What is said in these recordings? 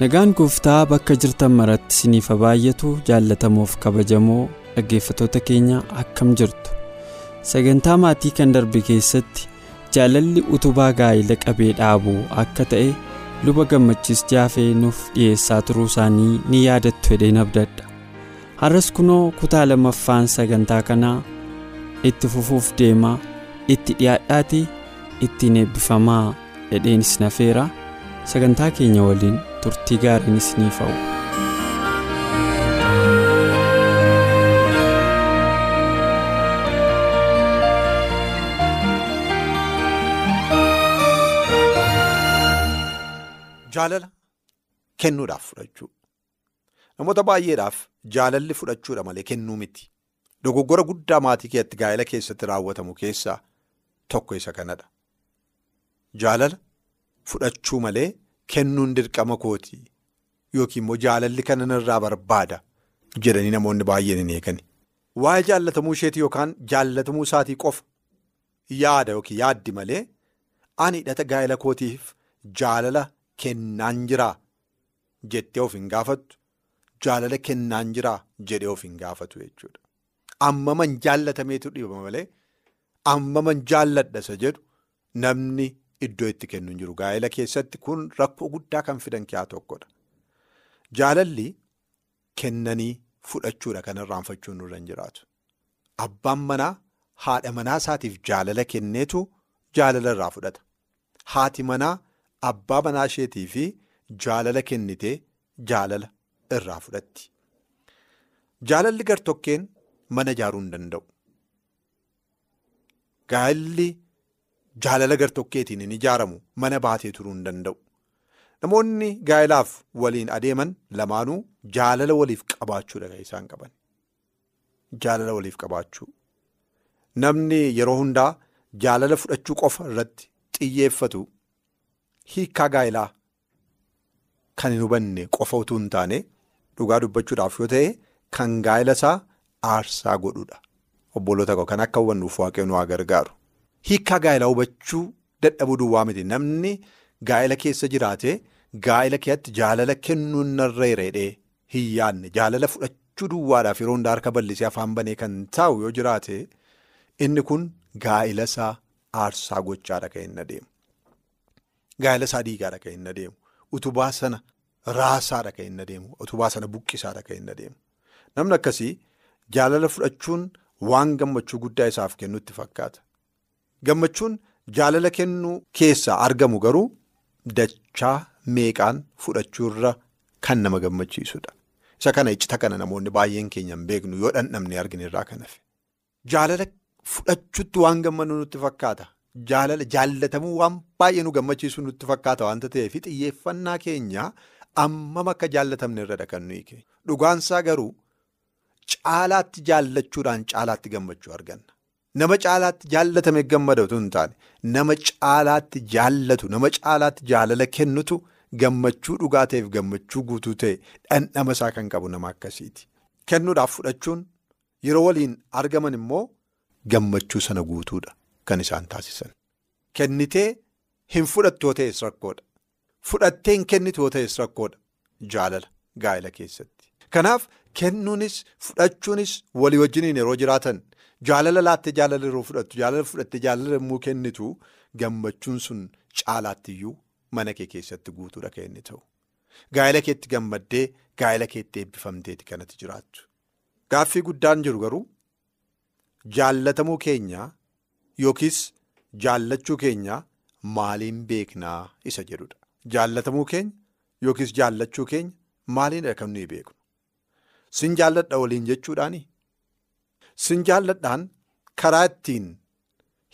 Nagaan gooftaa bakka jirtan maratti isiniif haa baay'atu jaallatamoof kabajamoo dhaggeeffattoota keenya akkam jirtu. Sagantaa maatii kan darbe keessatti jaalalli utubaa gaa'ila qabee dhaabuu akka ta'e luba gammachiis jaafee nuuf dhiyeessaa turuu isaanii ni yaadattu hedheen abdadha. Har'as kunoo kutaa lammaffaan sagantaa kanaa itti fufuuf deemaa itti dhiyaadhaatii ittiin eebbifamaa hedheenis nafeera sagantaa keenya waliin. Turtii gaariin isiniif hawwu. Jaalala kennuudhaaf fudhachuu namoota baay'eedhaaf jaalalli fudhachuudha malee kennuu miti dogoggora guddaa maatii keessatti gaa'ela keessatti raawwatamu keessaa tokko isa kanadha. Jaalala fudhachuu malee. Kennuun dirqama kooti yookiin immoo jaalalli kana irraa barbaada jedhanii namoonni baay'een hin eegani. Waa'ee jaallatamuu isheetii yookaan jaallatamuu isaatii qofa yaada yookiin yaaddi malee ani hidhata gaa'ela kootiif jaalala kennaan jiraa jettee of hin gaafattu jaalala kennaan jiraa jedhee of hin gaafatu jechuudha. Ammaman jaallatameetu dhibama malee ammaman jaalladha isa jedhu namni. Iddoo itti kennu hin jiru gaa'ela keessatti kun rakkoo guddaa kan fidan keessaa tokkodha. Jaalalli kennanii fudhachuudha kan irraanfachuun nurra hin jiraatu. Abbaan manaa haadha manaa isaatiif jaalala kenneetu jaalala irraa fudhata. Haati manaa abbaa manaa isheetii fi jaalala kennitee jaalala irraa fudhatti. Jaalalli gartokkeen mana ijaaruu hin danda'u. Gaa'elli. Jaalala gartokkeetiin hin ijaaramu mana baatee turuu hin danda'u. Namoonni gaa'elaaf waliin adeeman lamaanuu jaalala waliif qabaachuudha kan isaan qaban. Jaalala waliif qabaachuu. Namni yeroo hundaa jaalala fudhachuu qofa irratti xiyyeeffatu hiikaa gaa'elaa kan hin hubanne qofa utuu hin taane dhugaa dubbachuudhaaf yoo ta'e kan gaa'ela isaa aarsaa godhudha. Obboloota kan akka hubannuuf waaqayyoon haa gargaaru. Hiikaa gaa'elaa hubachuu dadhabuu duwwaa miti namni gaa'ela keessa jiraate gaa'ela keessatti jaalala kennuun narra hireedhee hin yaadne jaalala fudhachuu duwwaadhaaf yeroo hundaa harka bal'isee afaan banee kan taa'u yoo jiraate inni kun gaa'ela isaa aarsaa gochaadha kan hin adeemu. Gaa'ela isaa diigaadha kan hin adeemu. Utubaa sana raasaadha kan hin adeemu. Utubaa sana buqqisaadha kan hin adeemu. Namni akkasii jaalala fudhachuun waan gammachuu guddaa isaaf kennutti fakkaata. Gammachuun jaalala kennuu keessaa argamu garuu dachaa meeqaan fudhachuurra kan nama gammachiisudha. Isa kana iccita kana namoonni baay'een keenya hin beeknu yoo dhandhamne arginu irraa kan hafe. Jaalala fudhachuutti waan gammannu nutti fakkaata. Jaalala jaallatamuu waan baay'ee nu gammachiisu nutti fakkaata waanta ta'eef xiyyeeffannaa keenya ammam akka jaallatamne irradha kan nuyi kennu. Dhugaansaa garuu caalaatti jaallachuudhaan caalaatti gammachuu arganna. Nama caalaatti jaallatame gammadatu hin taane nama caalaatti jaallatu nama caalaatti jaalala kennutu gammachuu dhugaa ta'eef gammachuu guutuu ta'e dhandhama isaa kan qabu nama akkasiiti. Kennuudhaaf fudhachuun yeroo waliin argaman immoo gammachuu sana guutuudha kan isaan taasisan. Kennitee hin fudhattoo ta'es rakkoodha. Fudhattee hin kennitoo ta'es rakkoodha jaalala gaa'ela keessatti. Kanaaf kennuunis fudhachuunis walii wajjiniin yeroo jiraatan. Jaalala laattee jaalala yeroo fudhattu jaalala fudhattee jaalala yommuu kennitu gammachuun sun caalaattiyyuu mana kee keessatti guutuudha kan inni ta'u. Gaa'ela keetti gammaddee gaa'ela keetti eebbifamteeti kanatti jiraattu. Gaaffii guddaan jiru garuu jaallatamuu keenyaa yookiis jaallachuu keenyaa maaliin beeknaa isa jedhudha. Jaallatamuu keenya yookiis jaallachuu keenya maaliinidha kan nuyi beeknu. sin jaalladha waliin jechuudhaani. Sin jaalladhaan karaa ittiin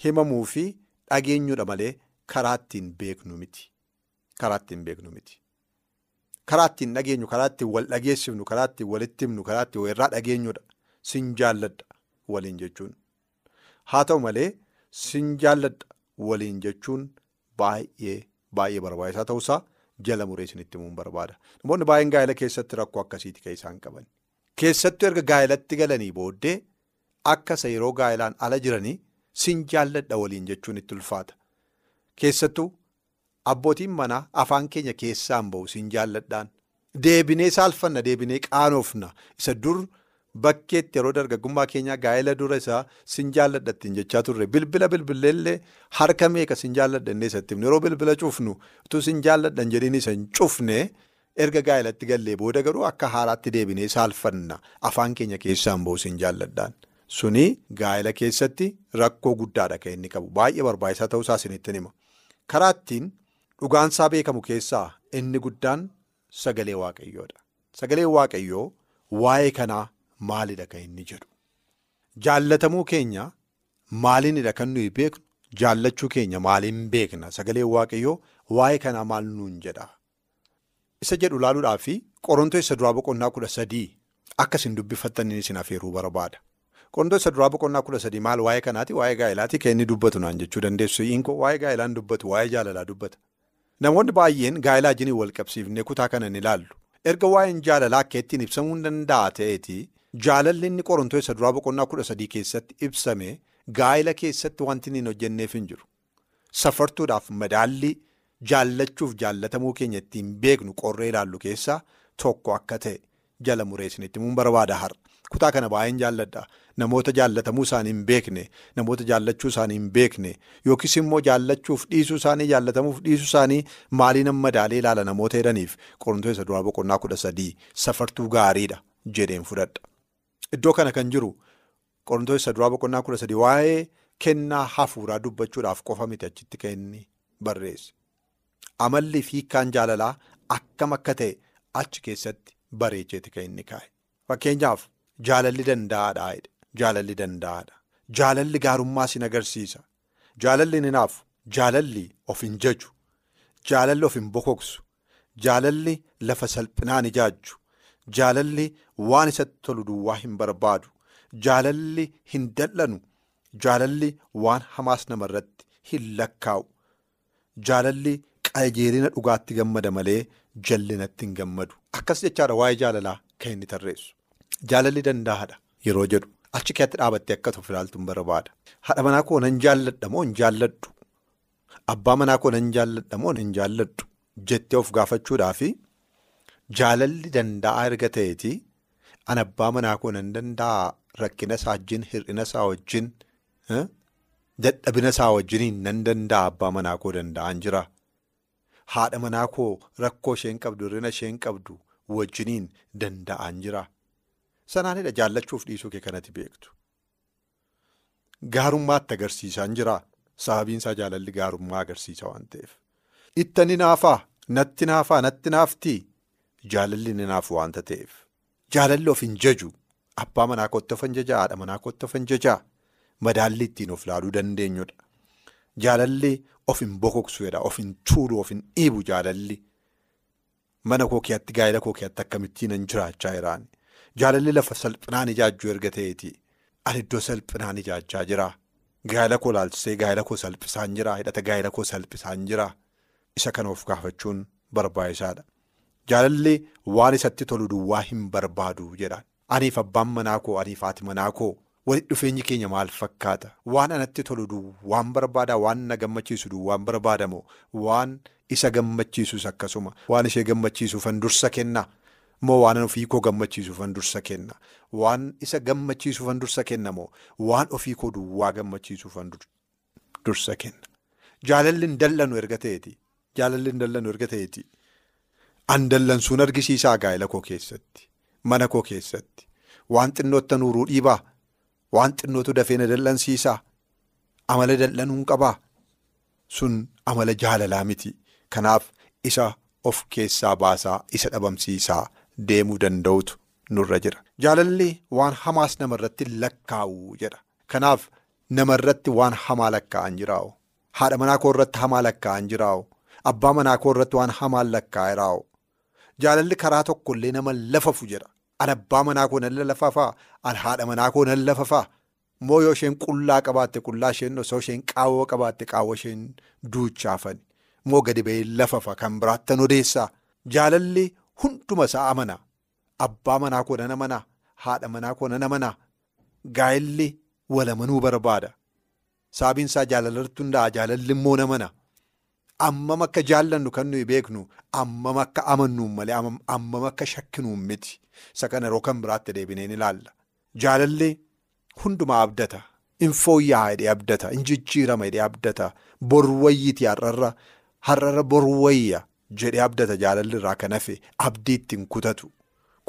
himamuu fi dhageenyudha malee karaa ittiin beeknu miti. Karaa ittiin beeknu miti. Karaa ittiin dhageenyu, karaa ittiin wal dhageessifnu, karaa ittiin walitti himnu, karaa ittiin walirraa dhageenyudha. Sin jaalladha waliin jechuun. Haa ta'u malee sin jaalladha waliin jechuun baay'ee baay'ee barbaachisaa ta'uusaa jala muree isinitti himuun barbaada. Namoonni baay'een gaa'ela keessatti rakkoo akkasiiti kan isaan qaban. Keessattuu erga gaa'elatti galanii booddee akka isa yeroo gaa'elaan ala jiranii sin jaalladha waliin jechuun itti ulfaata. Keessattuu abbootiin manaa afaan keenya keessaan bahu sin jaalladhaan. Deebinee saalfanna deebinee qaanoofna isa dur bakkeetti yeroo dargaggummaa keenyaa gaa'ela dura isaa sin jaalladha ittiin jechaa turre bilbila bilbileellee harka meeqa sin jaalladha innee isatti yeroo bilbila cufnu utuu sin jaalladhan jedhiin isa hin cufne erga gaa'elatti gallee booda garuu akka haaraatti deebinee saalfanna afaan keenya keessaan bahu sin jaalladhaan. Suni gaa'ela keessatti rakkoo guddaadha kan inni qabu baay'ee barbaachisaa ta'uusaa isinitti hima. Karaa ittiin dhugaansaa beekamu keessaa inni guddaan sagalee waaqayyoodha. Sagaleen waaqayyoo waa'ee kanaa maalidha kan inni jedhu? Jaallatamuu keenya maaliinidha kan nuyi beeknu? Jaallachuu keenya maaliin beekna? Sagaleen waaqayyoo waa'ee kanaa maal nuun jedha? Isa jedhu ilaaluudhaa fi Qorontoos isa duraa boqonnaa kudha sadii akka isin dubbifattaniin isin afeeruu barbaada. Qorontoos isa duraa boqonnaa kudha sadii maal waa'ee kanaati? Waa'ee gaa'elaati kan inni dubbatu naan jechuu dandeessu. Hinkoo waa'ee gaa'elaan dubbatu, waa'ee jaalalaa dubbata. Namoonni baay'een gaa'elaa jiniin wal qabsiifnee kutaa kana ni ilaallu. Erga waa'een jaalalaa akka ittiin ibsamuu hin danda'a ta'eeti jaalalli inni Qorontoos isa duraa boqonnaa kudha sadii keessatti ibsame gaa'ela keessatti wanti inni hin hojjenneef hin jiru. Safartuudhaaf madaalli jaallachuuf jaallatamuu keenya ittiin beeknu qorree ilaallu keessaa tokko akka ta'e jala mureessinitti muun barbaada har'a. Kutaa kana baay'een jaalladha. Namoota jaallatamuu isaanii hin beekne, namoota jaallachuu isaanii hin beekne yookiis immoo jaallachuuf dhiisuu isaanii jaallatamuuf dhiisuu isaanii maaliin amma madaalee ilaala namoota jedhaniif Qorontoos isa duraa boqonnaa kudha sadii safartuu gaariidha jedheen fudhadha. Iddoo kana kan jiru Qorontoos isa duraa boqonnaa kudha sadii waa'ee kennaa hafuuraa dubbachuudhaaf qofa miti achitti kan inni barreesse. Amalli fi hiikkaan jaalalaa akkam akka ta'e achi keessatti bareecheeti kan inni kaa'e. Fakkeenyaaf jaalalli danda'aadha. Jaalalli danda'aadha. Jaalalli gaarummaa sin agarsiisa. Jaalalli ni naafu. Jaalalli of hin jaju. Jaalalli of hin bokoksu. Jaalalli lafa salphinaan ijaajju. Jaalalli waan isatti tolu duwwaa hin barbaadu. Jaalalli hin dal'anu. Jaalalli waan hamaas namarratti hin lakkaa'u. Jaalalli qajeelina dhugaatti gammada malee jallinatti hin gammadu. Akkas jechaadha waa'ee jaalalaa kan inni tarreessu. Jaalalli danda'aadha yeroo jedhu achi keessatti dhaabattee akka tuuf ilaaltu hin barbaada. Haadha manaa koo nan jaalladha moo hin jaalladhu? Abbaa manaa koo nan jaalladha moo hin jaalladhu? Jettee of gaafachuudhaafi jaalalli danda'aa erga ta'eeti an abbaa manaa koo nan danda'a rakkina isaa wajjin hir'ina isaa wajjin dadhabina isaa wajjiniin nan danda'a abbaa manaa koo danda'an jira. Haadha manaa koo rakkoo isheen qabdu hir'ina isheen qabdu wajjiniin danda'an jira. Sanaanidha jaallachuuf dhiisuu kee kanatti beektu. Gaarummaatti agarsiisaan jira. Sababiin isaa jaalalli gaarummaa agarsiisa waan ta'eef. Itta ni naafaa, natti naafaa, natti naaftii jaalalli ni naafu waanta ta'eef. Jaalalli of hin jaju. Abbaa manaa kootti of hin jajaa, haadha manaa kootti of hin jajaa. Madaalli ittiin of laaluu dandeenyudha. Jaalalli of hin bokoksuudha. Of hin tuulu, of hin dhiibu jaalalli. Mana koo keessatti gaa'ela koo keessatti akkamittiin hin jiraachaa jiraani. Jaalalli lafa salphinaan ijaajjuu erga ta'eeti. Ani iddoo salphinaan ijaajjaa jira. Gaa'ela koo laalchisee gaa'ela koo salphisaan jira. Hidhata gaa'ela koo salphisaan jira. Isa kana of gaafachuun barbaachisaadha. Jaalalli waan isatti tolu duwwaa hin barbaadu jedhaan. Aniif abbaan manaa koo, aniif haati manaa koo walitti dhufeenyi keenya maal fakkaata? Waan anatti tolu duwwaan barbaada, waan na gammachiisu duwwaan barbaadamoo, waan isa gammachiisus akkasuma, waan ishee gammachiisuufan dursa kenna. Moo waan ofii koo gammachiisuufan dursa kenna. Waan isa gammachiisuufan dursa kenna moo waan ofii koo duwwaa gammachiisuufan dursa kenna. Jaalalli hin dallanu erga ta'eeti. Jaalalli hin dallanu erga ta'eeti. An dallansuun argisiisaa gaa'ela koo keessatti. Mana koo keessatti. Waan xinnootta nuuruu dhiibaa. Waan xinnootu dafee na dallansiisaa. Amala dallanuun qabaa. Sun amala jaalalaa miti. Kanaaf isa of keessaa baasaa isa dhabamsiisaa deemuu danda'utu nurra jira. Jaalalli waan hamaas namarratti lakkaa'u jedha. Kanaaf namarratti waan hamaa lakkaa'an jiraa'u. Haadha manaa koo irratti hamaa lakkaa'an jiraa'u. Abbaa manaa koo irratti waan hamaan lakkaa'iraa'u. Jaalalli karaa tokkollee nama lafafu jedha. An abbaa manaa koo nan lafafaa? An haadha manaa koo nan lafafaa? Moo yoo isheen qullaa qabaatte qullaa isheen osoo isheen qaawwa qabaatte qaawwa isheen duuchaafani. Moo gadi ba'ee lafafa kan biraattan odeessaa. Jaalalli hunduma isaa amana. Abbaa manaa koo nan amanaa? Haadha manaa koo nan amanaa? Gaa'elli walamanuu barbaada. Sababiin isaa jaalalatti hundaa'a. Jaalalli immoo namana. Ammam akka jaallannu kan nuyi beeknu ammam akka amannuun malee ammam akka shakkinuun miti. Isa kana yeroo kan biraatti deebineen ilaalla. Jaalalli hundumaa abdata. In fooyya'aa hidhee abdata. In jijjiirama hidhee abdata. Borwayyiiti har'arra har'arra borwayya jedhee abdata jaalalli irraa kan hafe abdii ittiin kutatu.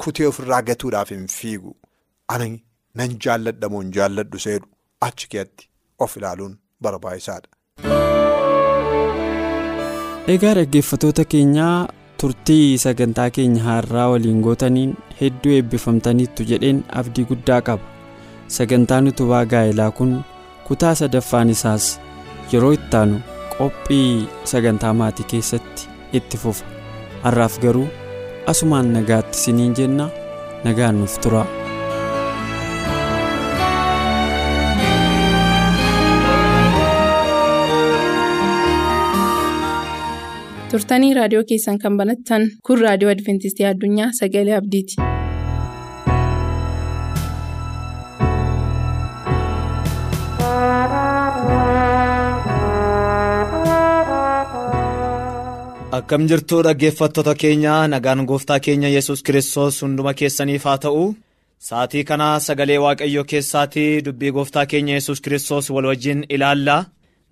Kutee ofirraa gatuudhaaf hin fiigu. Ani nan jaalladha moo hin jaalladhu seedhu achi keetti of ilaaluun barbaachisaadha. Egaa dhaggeeffatoota keenyaa turtii sagantaa keenya har'aa waliin gootaniin hedduu eebbifamtaniittu jedheen abdii guddaa qaba. Sagantaan utubaa gaa'elaa kun kutaa sadaffaan isaas yeroo ittaanu qophii sagantaa maatii keessatti itti fufa. Har'aaf garuu asumaan nagaatti siniin jenna nagaan nuuf tura. turtanii raadiyoo keessan kan banattan kun raadiyoo adventistii addunyaa sagalee abdiiti. Akkam jirtuu dhaggeeffattoota keenya nagaan gooftaa keenya yesus kiristoos hunduma keessaniif haa ta'u sa'atii kana sagalee waaqayyoo keessaatii dubbii gooftaa keenya yesus kiristoos wal wajjin ilaalla.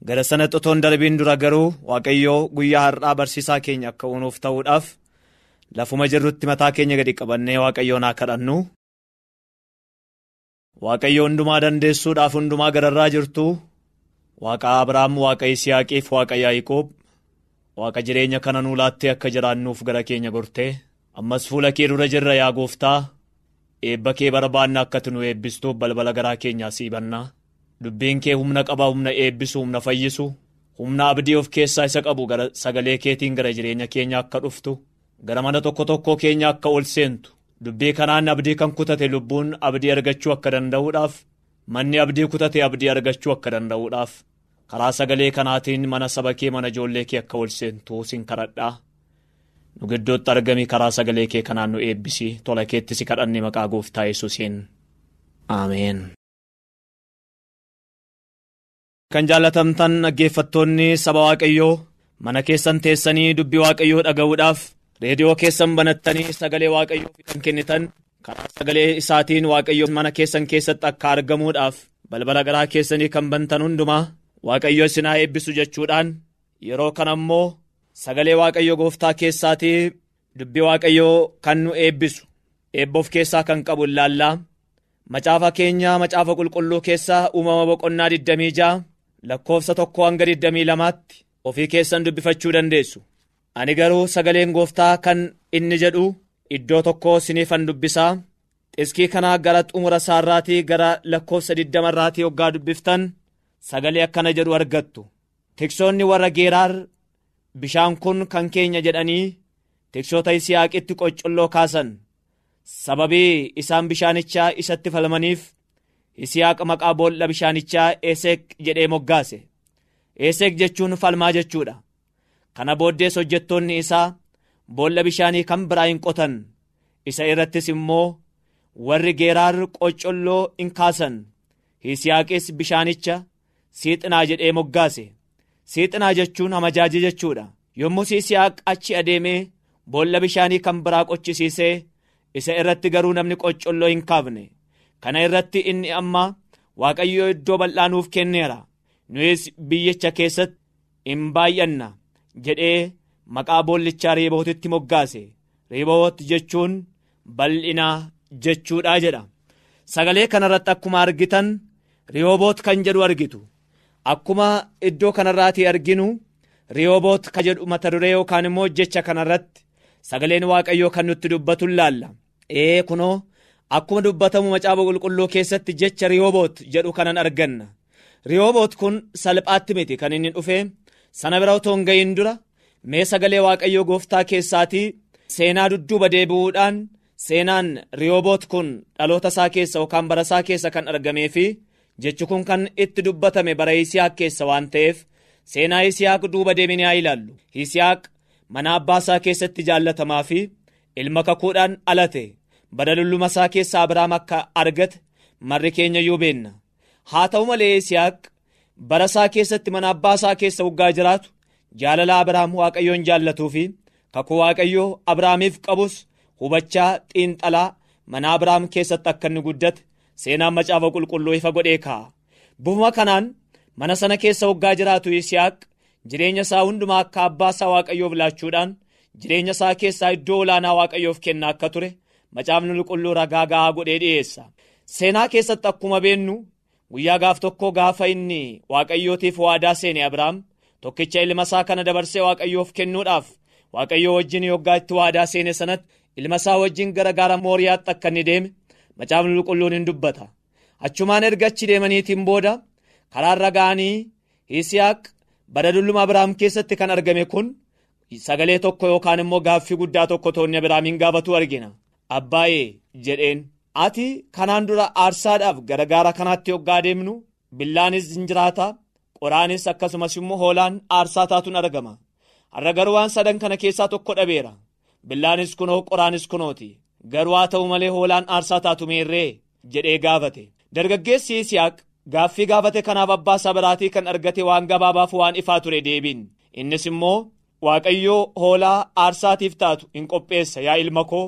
gara sana xotoon darbiin dura garuu waaqayyoo guyyaa har'aa barsiisaa keenya akka uunuuf ta'uudhaaf lafuma jirrutti mataa keenya gadi qabannee waaqayyoon haa kadhannu. waaqayyo hundumaa dandeessuudhaaf hundumaa gararraa jirtu waaqa abrahaam waaqa yisihaaqiif waaqa yaaqoob waaqa jireenya kana nuu laattee akka jiraannuuf gara keenya gortee ammas fuula kee dura jirra yaa gooftaa eebba kee barbaanna akkati nu eebbistuuf balbala garaa keenyaa siibannaa. dubbiin kee humna qaba humna eebbisu humna fayyisu humna abdii of keessaa isa qabu gara sagalee keetiin gara jireenya keenya akka dhuftu gara mana tokko tokkoo keenya akka ol seentu dubbii kanaan abdii kan kutate lubbuun abdii argachuu akka danda'uudhaaf manni abdii kutate abdii argachuu akka danda'uudhaaf karaa sagalee kanaatiin mana saba kee mana ijoollee kee akka ol seentu sin kadhadhaa. Nu gidduutti argami karaa sagalee kee kanaan nu eebbisi. Tola keetti si kadhanne maqaa gooftaa yesuusiin. Aameen. kan jaalatamtan dhaggeeffattoonni saba waaqayyoo mana keessan teessanii dubbii waaqayyoo dhaga'uudhaaf reediyoo keessan banattanii sagalee waaqayyoo kan kennitan karaa sagalee isaatiin waaqayyoo mana keessan keessatti akka argamuudhaaf balbala garaa keessanii kan bantan hundumaa waaqayyoo isin haa eebbisu jechuudhaan yeroo kana ammoo sagalee waaqayyoo gooftaa keessaatii dubbii waaqayyoo kan nu eebbisu eebboof keessaa kan qabu ilaallaa macaafa keenya macaafa qulqulluu keessaa uumama boqonnaa 26 lakkoofsa tokko hanga 22tti ofii keessan dubbifachuu dandeessu. Ani garuu sagaleen gooftaa kan inni jedhu iddoo tokko siniifan dubbisaa xiskii kanaa gara xumura isaarraatii gara lakkoofsa 20 irraatii hoggaa dubbiftan sagalee akkana jedhu argattu. Tiksoonni warra geeraar bishaan kun kan keenya jedhanii tiksoota yisihaaqitti qoccolloo kaasan. Sababii isaan bishaanichaa isatti falmaniif yisihaaq maqaa boolla bishaanichaa eeseek jedhee moggaase. Eeseek jechuun falmaa jechuudha. Kana booddees hojjettoonni isaa boolla bishaanii kan biraa hin qotan. Isa irrattis immoo warri geeraar qoccolloo in kaasan. Yisihaaqis bishaanicha siixinaa jedhee moggaase. Siixinaa jechuun amajaajii jechuudha. Yommus yisihaaq achi adeemee boolla bishaanii kan biraa qochisiisee isa irratti garuu namni qoccolloo hin kaafne. Kana irratti inni amma waaqayyoo iddoo bal'aa nuuf kenneera. Nuyis biyyicha keessatti in baay'anna jedhee maqaa boollichaa reebootitti moggaase. Reeboot jechuun bal'inaa jechuudha jedha. Sagalee kanarratti akkuma argitan rihooboot kan jedhu argitu akkuma iddoo kanarraatii arginu rihooboot ka jedhu mata duree yookaan immoo jecha kanarratti sagaleen waaqayyoo kan nutti dubbatu laalla? Ee kunoo akkuma dubbatamu macaafa qulqulluu keessatti jecha riyooboot jedhu kanan arganna. Riyooboot kun salphaatti miti. Kan inni dhufe sana bira otoo hin gahin dura mee sagalee waaqayyoo gooftaa keessaatii seenaa dudduuba deebi'uudhaan seenaan riyooboot kun dhaloota isaa keessa yookaan bara isaa keessa kan argamee fi jechi kun kan itti dubbatame bara Yisihaaq keessa waan ta'eef seenaa Yisihaaq duuba deemnee haa ilaallu. Yisihaaq mana abbaa isaa keessatti jaallatamaa fi ilma kakuudhaan alate bara dulluma isaa keessa Abiraam akka argate marri keenya iyyuu beenna. Haa ta'u malee Yisihaaq bara isaa keessatti mana abbaa isaa keessa waggaa jiraatu jaalala Abiraam waaqayyoon jaallatuu fi kakuu waaqayyoo Abiraamiif qabus hubachaa xiinxalaa mana Abiraam keessatti akka inni guddate seenaan macaafa qulqulluu ifa godhee kaa'a. Bufuma kanaan mana sana keessa waggaa jiraatu Yisihaaq jireenya isaa hundumaa akka abbaa isaa waaqayyoof laachuudhaan jireenya isaa keessaa iddoo olaanaa waaqayyoof kennaa akka ture macaafni qulqulluu ragaa ga'aa godhee dhiyeessa. Seenaa keessatti akkuma beennu guyyaa gaaf tokko gaafa inni waaqayyootiif waadaa seene Abiraam tokkicha ilma isaa kana dabarsee waaqayyoof kennuudhaaf waaqayyoo wajjin yoggaa itti waadaa seene sanatti ilma isaa wajjin gara gaara mooriyaatti akka inni deeme macaafni qulqulluun hin dubbata. Achumaan erga achi deemaniitiin booda karaarra ga'anii Yisihaaq bara dulluma Abiraam keessatti kan argame kun sagalee tokko yookaan immoo gaaffii guddaa tokko toonni Abiraamiin gaafatu argina. Abbaayee jedheen ati kanaan dura aarsaadhaaf gara gaara kanaatti yoggaa deemnu billaanis hin jiraata qoraanis akkasumas immoo hoolaan aarsaa taatuun argama. Har'a garuu waan sadan kana keessaa tokko dhabeera. Billaanis kunoo qoraanis kunooti. Garuu haa ta'u malee hoolaan aarsaa taatu meerree jedhee gaafate. Dargaggeessi Yisihaaq gaaffii gaafate kanaaf abbaa isaa biraatii kan argate waan gabaabaaf waan ifaa ture deebiin. Innis immoo Waaqayyoo hoolaa aarsaatiif taatu hin qopheessa yaa ilma koo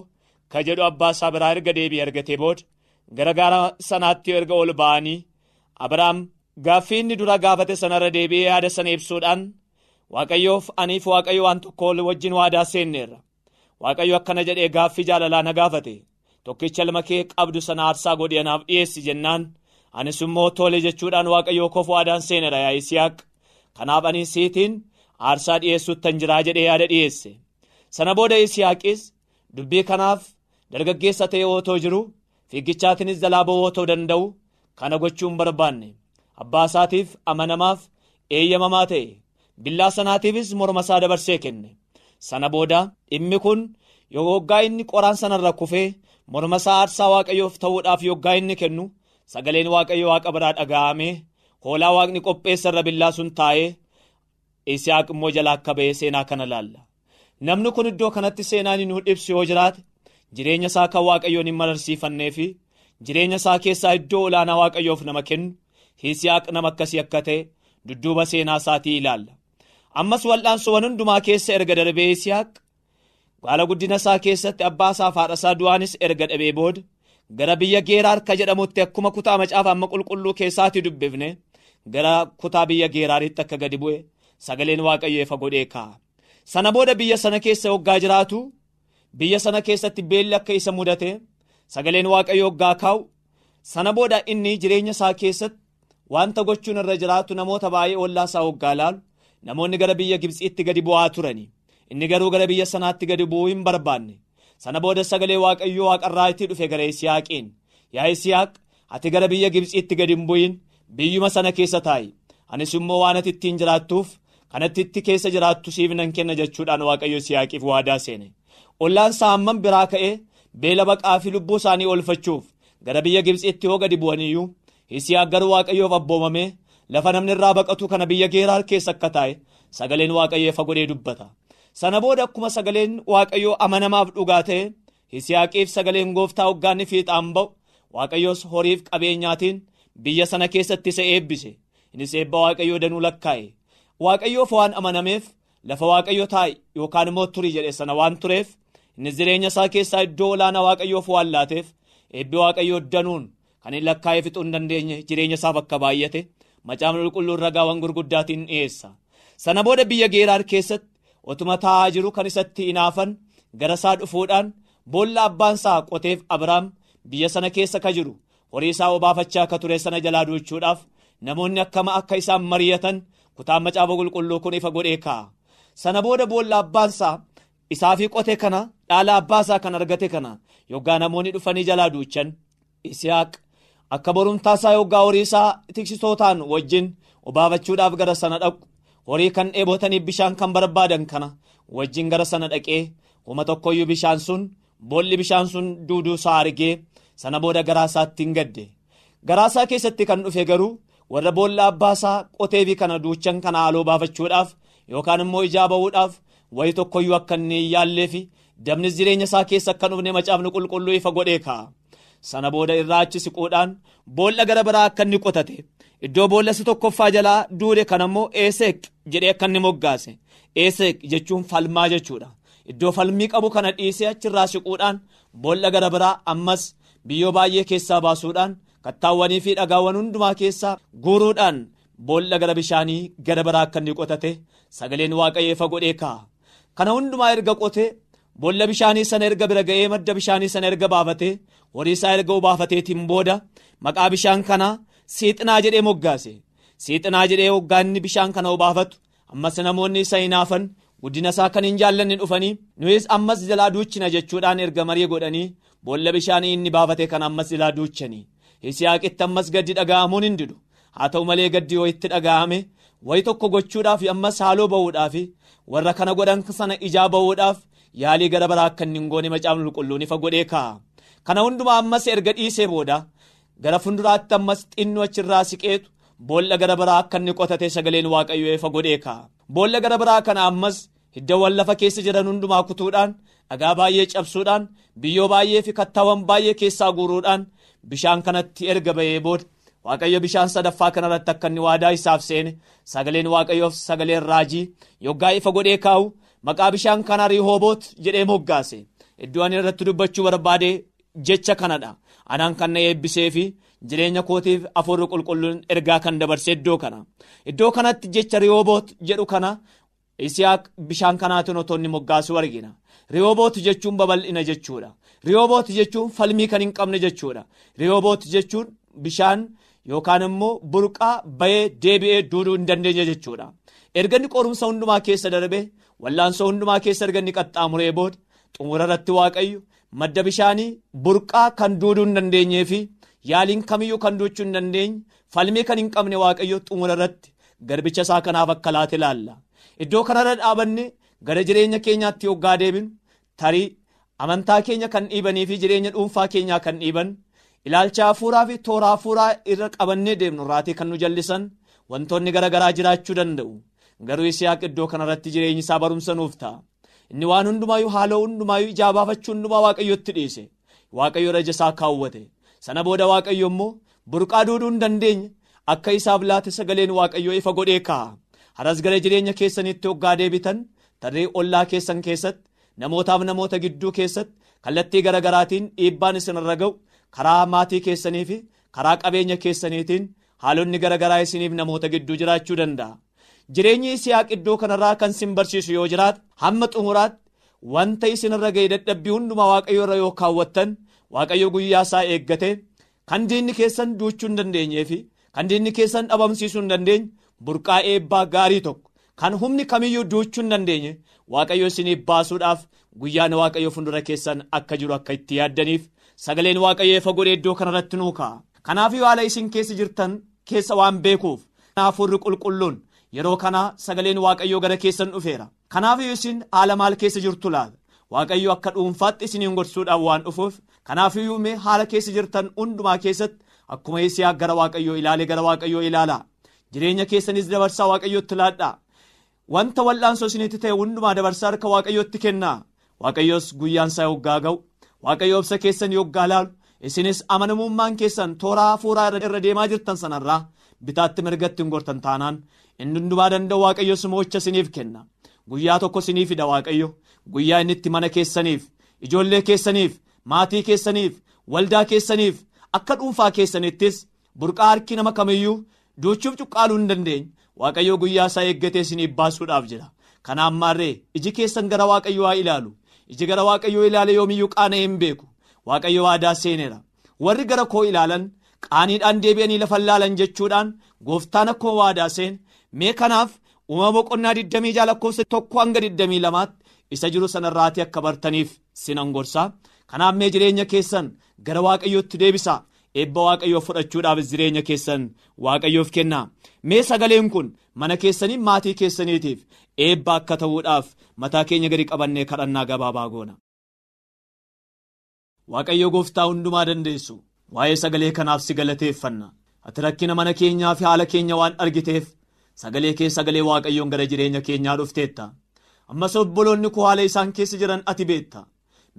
ka jedhu abbaa isaa biraa erga deebii argatee booda gara gaara sanaatti erga ol ba'anii Abiraam gaaffii inni dura gaafate sanarra deebi'ee yaada sana ibsuudhaan Waaqayyoof aniif Waaqayyo waan tokko wajjin waadaa seenneerra. Waaqayyo akkana jedhee gaaffii jaalalaa na gaafate tokkicha ilma kee qabdu sana aarsaa godhee anaaf dhiyeessi jennaan. Anis immoo tole jechuudhaan Waaqayyoo koof waadaan seenera yaa Yisihaaq. Kanaaf ani siitiin aarsaa dhiyeessuuttan jiraa jedhee yaada dhiyeesse. Sana booda Yisihaaqis dubbii kanaaf dargaggeessa ta'e otoo jiru fiigichaatiinis jalaa ba'uu otoo danda'u kana gochuu hin barbaanne. Abbaa isaatiif amanamaaf eeyyamamaa ta'e billaa sanaatiifis morma isaa dabarsee kenne. Sana booda dhimmi kun yoggaa inni qoraan sanarra kufee morma isaa aarsaa waaqayyoof ta'uudhaaf yoggaa inni kennu sagaleen waaqayyo waaqa biraa dhaga'amee hoolaa waaqni qopheessarra billaa sun taa'ee Yisihaaq immoo jalaa akka ba'ee seenaa kana laalla. Namni kun iddoo kanatti seenaan nu ibsu yoo jiraate jireenya isaa kan waaqayyoon hin mararsiifannee fi jireenya isaa keessaa iddoo olaanaa waaqayyoof nama kennu Yisihaaq nama akkasii akka ta'e dudduuba seenaa isaatii ilaalla. Ammas wal'aansuuwwan hundumaa keessa erga darbee Yisihaaq baala guddina isaa keessatti abbaa isaa fi haadha isaa du'aanis erga dhabee booda gara biyya geeraar akka jedhamutti akkuma kutaa macaafa amma qulqulluu keessaatii dubbifne gara kutaa biyya geeraaritti akka gadi bu'e sagaleen waaqayyoo ifa godhee kaa'a. Sana booda biyya sana keessa hoggaa jiraatu biyya sana keessatti beelli akka isa mudate sagaleen waaqayyoo hoggaa kaa'u sana booda inni jireenya isaa keessatti wanta gochuun irra jiraatu namoota baay'ee ollaa isaa hoggaa laalu. Namoonni gara biyya gibsiitti gadi bu'aa turani. Inni garuu gara biyya sanaatti gadi bu'uu hin barbaanne. Sana booda sagalee waaqayyoo waaqarraa itti dhufe gara Yisihaaqiin yaa Yisihaaq ati gara biyya gibsiitti gadi hin bu'in. Biyyuma sana keessa taa'i. Anis immoo waan ati ittiin jiraattuuf kanatti itti keessa jiraattu siif nan kenna jechuudhaan waaqayyo Yisihaaqiif waadaa seene. Ollaan isaa hammam biraa ka'ee beela baqaa fi lubbuu isaanii oolfachuuf gara biyya gibsiitti yoo gadi bu'aniyyuu Yisihaaq garuu waaqayyoof abboomamee lafa namni irraa baqatu kana biyya geeraar keessa akka taa'e sagaleen waaqayyoo ifa godhee dubbata. Sana booda akkuma sagaleen waaqayyoo amanamaaf dhugaa ta'e Yisihaaqiif sagaleen gooftaa hoggaanni fiixaan ba'u waaqayyoos horiif qabeenyaatiin biyya sana keessatti isa eebbise. Innis eebba waaqayyoo danuu lakkaa'e. Waaqayyoof waan amanameef lafa waaqayyo taa'e yookaan immoo turii jedhe sana waan tureef innis jireenya isaa keessaa iddoo olaanaa waaqayyoof waan laateef eebbi waaqayyoo danuun kan hin lakkaa'ee fixuu hin dandeenye jireenya isaaf akka baay'ate macaafni qulqulluun ragaawwan gurguddaatiin dhiyeessa. Sana booda biyya geeraar keessatti otuma taa'aa jiru kan isatti hinaafan gara isaa dhufuudhaan boolla abbaan isaa qoteef abrahaam biyya sana keessa ka jiru. Horii isaa obaafachaa akka ture sana jalaa duuchuudhaaf namoonni akkama akka isaan mari'atan kutaan macaafa qulqulluu kun ifa godhee kaa'a sana booda boolla abbaan isaa isaafii qote kana dhaala abbaasaa kan argate kana yoggaa namoonni dhufanii jalaa duuchan. Isihaaq akka borumtaasaa yoggaa horii isaa tiksitootaan wajjin obaafachuudhaaf gara sana dhaqu horii kan dheebotaniif bishaan kan barbaadan kana wajjin gara sana dhaqee uma tokkoyyuu bishaan sun boolli bishaan sun duuduu isaa argee sana booda garaasaatti hin gadde garaasaa keessatti kan dhufe garuu warra boolla abbaasaa qotee fi kana duuchan kana haaloo baafachuudhaaf yookaan immoo ijaa ba'uudhaaf wayi tokkoyyuu akka inni hin yaallee fi dabnis jireenya isaa keessa akka dhufne macaafni qulqulluu ifa godhee kaa'a. Sana booda irraa achi siquudhaan boolla gara biraa akka inni qotate. Iddoo boolla si tokkoffaa jalaa duude kan ammoo eeseek jedhee akka inni moggaase. Eeseek jechuun falmaa jechuudha. Iddoo falmii qabu kana dhiisee achirraa siquudhaan boolla gara biraa ammas biyyoo baay'ee keessaa baasuudhaan kattaawwanii fi dhagaawwan hundumaa keessaa guuruudhaan boolla gara bishaanii gara biraa akka inni qotate sagaleen waaqayyoo ifa godhee kaa'a kana hundumaa erga qotee boolla bishaanii sana erga bira ga'ee madda bishaanii sana erga baafatee horii isaa erga obaafateetiin booda maqaa bishaan kanaa siixinaa jedhee moggaase. Siixinaa jedhee hoggaanni bishaan kana obaafatu ammas namoonni isa hinaafan guddina isaa kan hin jaallanne dhufanii nuyis ammas jalaa duuchina jechuudhaan erga marii godhanii boolla bishaanii inni baafate kan ammas jalaa duuchanii. Hisiyaaqitti ammas gaddi dhaga'amuun hin didu. Haa ta'u malee gaddi yoo itti dhaga'ame wayi tokko gochuudhaaf ammas haaloo ba'uudhaaf warra kana godhan sana ijaa ba'uudhaaf yaalii gara biraa akka inni hin goone macaafni qulqulluun ifa godhee kaa'a kana hundumaa ammas erga dhiisee booda gara fuulduraatti ammas xinnoo achirraa siqeetu boolla gara biraa akka inni qotate sagaleen waaqayyoo ifa godhee kaa'a boolla gara biraa kana ammas hiddaawwan lafa keessa jiran hundumaa kutuudhaan dhagaa baay'ee cabsuudhaan biyyoo baay'ee fi kattaawwan baay'ee keessaa guuruudhaan bishaan kanatti erga ba'ee booda. Waaqayyo bishaan sadaffaa kanarratti akka inni waadaa isaaf seene. Sagaleen waaqayyoof sagaleen raajii yoggaa ifa godhee kaa'u maqaa bishaan kanaa riihooboot jedhee moggaase. Iddoo ani irratti dubbachuu barbaade jecha kanadha. Anaan kan na eebbisee fi jireenya kootiif afurri qulqulluun ergaa kan dabarse iddoo kana. Iddoo kanatti jecha riihooboot jedhu kana isiyaaq bishaan kanaatiin otoo inni moggaasuu argina riihooboot jechuun babal'ina jechuudha. Riihooboot jechuun falmii kan hin qabne jechuudha. Riihooboot jechuun bishaan yookaan immoo burqaa bayee deebi'ee duuduu hin dandeenye jechuudha. Erga inni qorumsa hundumaa keessa darbe wallaansoo hundumaa keessa erga inni qaxxaamuree booda xumura irratti waaqayyo madda bishaanii burqaa kan duuduu hin dandeenyee fi yaaliin kamiyyuu kan duuchuu hin dandeenye falmii kan hin qabne waaqayyo xumura irratti garbicha isaa kanaaf akka laate ilaalla. Iddoo kanarra dhaabanne gara jireenya keenyaatti hoggaa deebinu tarii amantaa keenya kan dhiibanii fi jireenya dhuunfaa keenyaa kan dhiiban ilaalcha hafuuraa fi toora hafuuraa irra qabannee deemnu irraatii kan nu jallisan wantoonni garaagaraa jiraachuu danda'u garuu isiyaaq iddoo kanarratti jireenyi isaa barumsa nuuf ta'a. Inni waan hundumaayyuu haaloo hundumaayyuu ijaa baafachuu hundumaa waaqayyotti dhiise. Waaqayyo raja isaa kaawwate. Sana booda waaqayyo immoo burqaa duuduu hin dandeenye akka isaaf laate sagaleen waaqayyoo ifa godhee kaa'a. Haras gara jireenya keessanitti hoggaa deebitan tarree ollaa keessan keessatti namootaaf namoota gidduu keessatti kallattii garaagaraatiin dhiibbaan isinirra ga'u karaa maatii keessanii fi karaa qabeenya keessaniitiin haalonni garaagaraa isiniif namoota gidduu jiraachuu danda'a. Jireenyi isiyaaq iddoo kanarraa kan isin barsiisu yoo jiraatu hamma xumuraatti wanta isinirra ga'e dadhabbii hundumaa waaqayyo irra yoo kaawwattan waaqayyo guyyaa isaa eeggate kan diinni keessan duuchuu hin dandeenyee fi kan diinni keessan dhabamsiisuu hin dandeenye burqaa eebbaa gaarii tokko kan humni kamiyyuu duuchuu hin dandeenye waaqayyo isiniif baasuudhaaf guyyaan waaqayyo fuuldura keessan akka jiru akka itti yaaddaniif sagaleen waaqayyo ifa godhee iddoo kanarratti nuu ka'a. Kanaaf haala isin keessa jirtan keessa waan beekuuf hafuurri qulqulluun yeroo kana sagaleen waaqayyoo gara keessan dhufeera. Kanaaf isin haala maal keessa jirtu laata waaqayyo akka dhuunfaatti isiniin gorsuudhaan waan dhufuuf kanaaf iyyuu haala keessa jirtan hundumaa keessatti akkuma isiyaaq gara waaqayyoo ilaale gara waaqayyoo ilaala jireenya keessanis dabarsaa waaqayyootti laadhaa. Wanta wal'aansoo isinitti ta'e hundumaa dabarsaa harka waaqayyootti kennaa. Waaqayyoos guyyaan isaa yoggaa ga'u. Waaqayyo obsa keessan yoggaa laalu. Isinis amanamummaan keessan toora hafuuraa irra deemaa jirtan sanarraa bitaatti mirgatti hin gortan taanaan inni hundumaa danda'u waaqayyo simoocha isiniif kenna. Guyyaa tokko isinii fida waaqayyo guyyaa inni itti mana keessaniif ijoollee keessaniif maatii keessaniif waldaa keessaniif akka dhuunfaa keessanittis burqaa harki nama kamiyyuu duuchuuf cuqqaaluu hin dandeenye waaqayyo guyyaa isaa eeggatee isiniif baasuudhaaf jira. Kanaaf maarree iji keessan gara waaqayyo haa ilaalu. Iji gara waaqayyoo ilaale yoomiyyuu qaana'ee hin beeku. Waaqayyo waadaa seeneera. Warri gara koo ilaalan qaaniidhaan deebi'anii lafa ilaalan jechuudhaan gooftaan akkuma waadaa seene mee kanaaf uumama boqonnaa 26 lakkoofsa tokko hanga 22tti isa jiru sanarraatii akka bartaniif sinan gorsaa kanaaf mee jireenya keessan gara waaqayyootti deebisaa eebba waaqayyoo fudhachuudhaaf jireenya keessan waaqayyoof kennaa mee sagaleen kun mana keessanii maatii keessaniitiif eebba akka ta'uudhaaf mataa keenya gadi qabannee kadhannaa gabaabaa goona. waaqayyo gooftaa hundumaa dandeessu waa'ee sagalee kanaaf si galateeffanna. Ati rakkina mana keenyaa fi haala keenya waan argiteef sagalee kee sagalee waaqayyoon gara jireenya keenyaa dhufteetta. Ammas obboloonni koo haala isaan keessa jiran ati beetta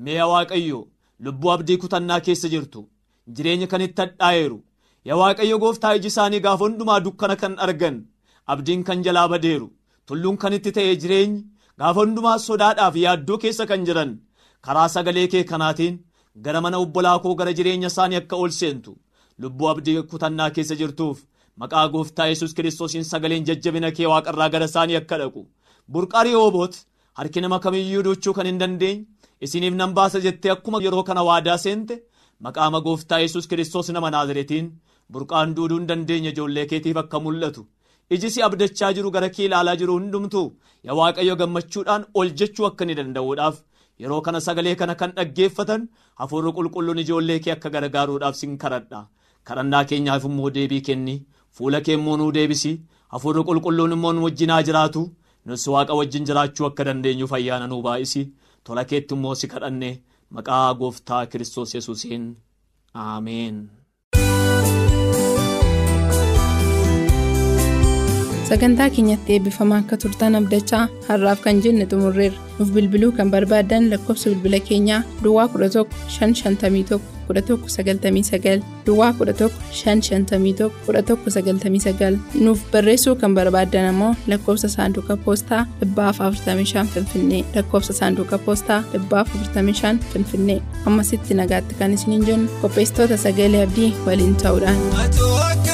mee waaqayyo lubbuu abdii kutannaa keessa jirtu jireenya kan itti hadhaa'eeru yaa waaqayyo gooftaa iji isaanii gaafa hundumaa dukkana kan argan abdiin kan jalaa badeeru. Tulluun kan itti ta'e jireenyi gaafa hundumaa sodaadhaaf yaaddoo keessa kan jiran karaa sagalee kee kanaatiin gara mana obbolaa koo gara jireenya isaanii akka ol seentu lubbuu abdii kutannaa keessa jirtuuf maqaa gooftaa yesus kiristoosiin sagaleen jajjabina kee waaqarraa gara isaanii akka dhaqu. Burqarii hooboot harki nama kamiyyuu duuchuu kan hin dandeenye isiniif nan baasa jettee akkuma yeroo kana waadaa seente maqaama gooftaa yesus kiristoos nama naaziretiin burqaan duuduu hin dandeenye ijoollee keetiif akka mul'atu. Iji si abdachaa jiru gara kee ilaalaa jiru hundumtuu? Yaa waaqayyo gammachuudhaan ol jechuu akka ni danda'uudhaaf yeroo kana sagalee kana kan dhaggeeffatan hafuurri qulqulluun ijoollee kee akka gargaaruudhaaf sin kadhadha. Kadhannaa keenyaaf immoo deebii kenni. Fuula kee immoo nuu deebisi. Hafuurri qulqulluun immoo nu wajjinaa jiraatu. Nus waaqa wajjin jiraachuu akka dandeenyuuf ayyaana nuu baay'isi. Tola keetti immoo si kadhanne maqaa gooftaa kiristoos yesuusiin. Aameen. Sagantaa keenyatti eebbifamaa akka turtan abdachaa har'aaf kan jenne xumurreerra. Nuuf bilbiluu kan barbaadan lakkoofsa bilbila keenyaa duwwaa 11 551 1199 duwwaa 11 551 1199 nuuf barreessuu kan barbaadan ammoo lakkoofsa saanduqa poostaa 45 finfinnee lakkoofsa saanduqa poostaa 45 finfinnee. Ammasitti nagaatti kan isiniin jennu qopheessitoota sagalee abdii waliin ta'uudhaan.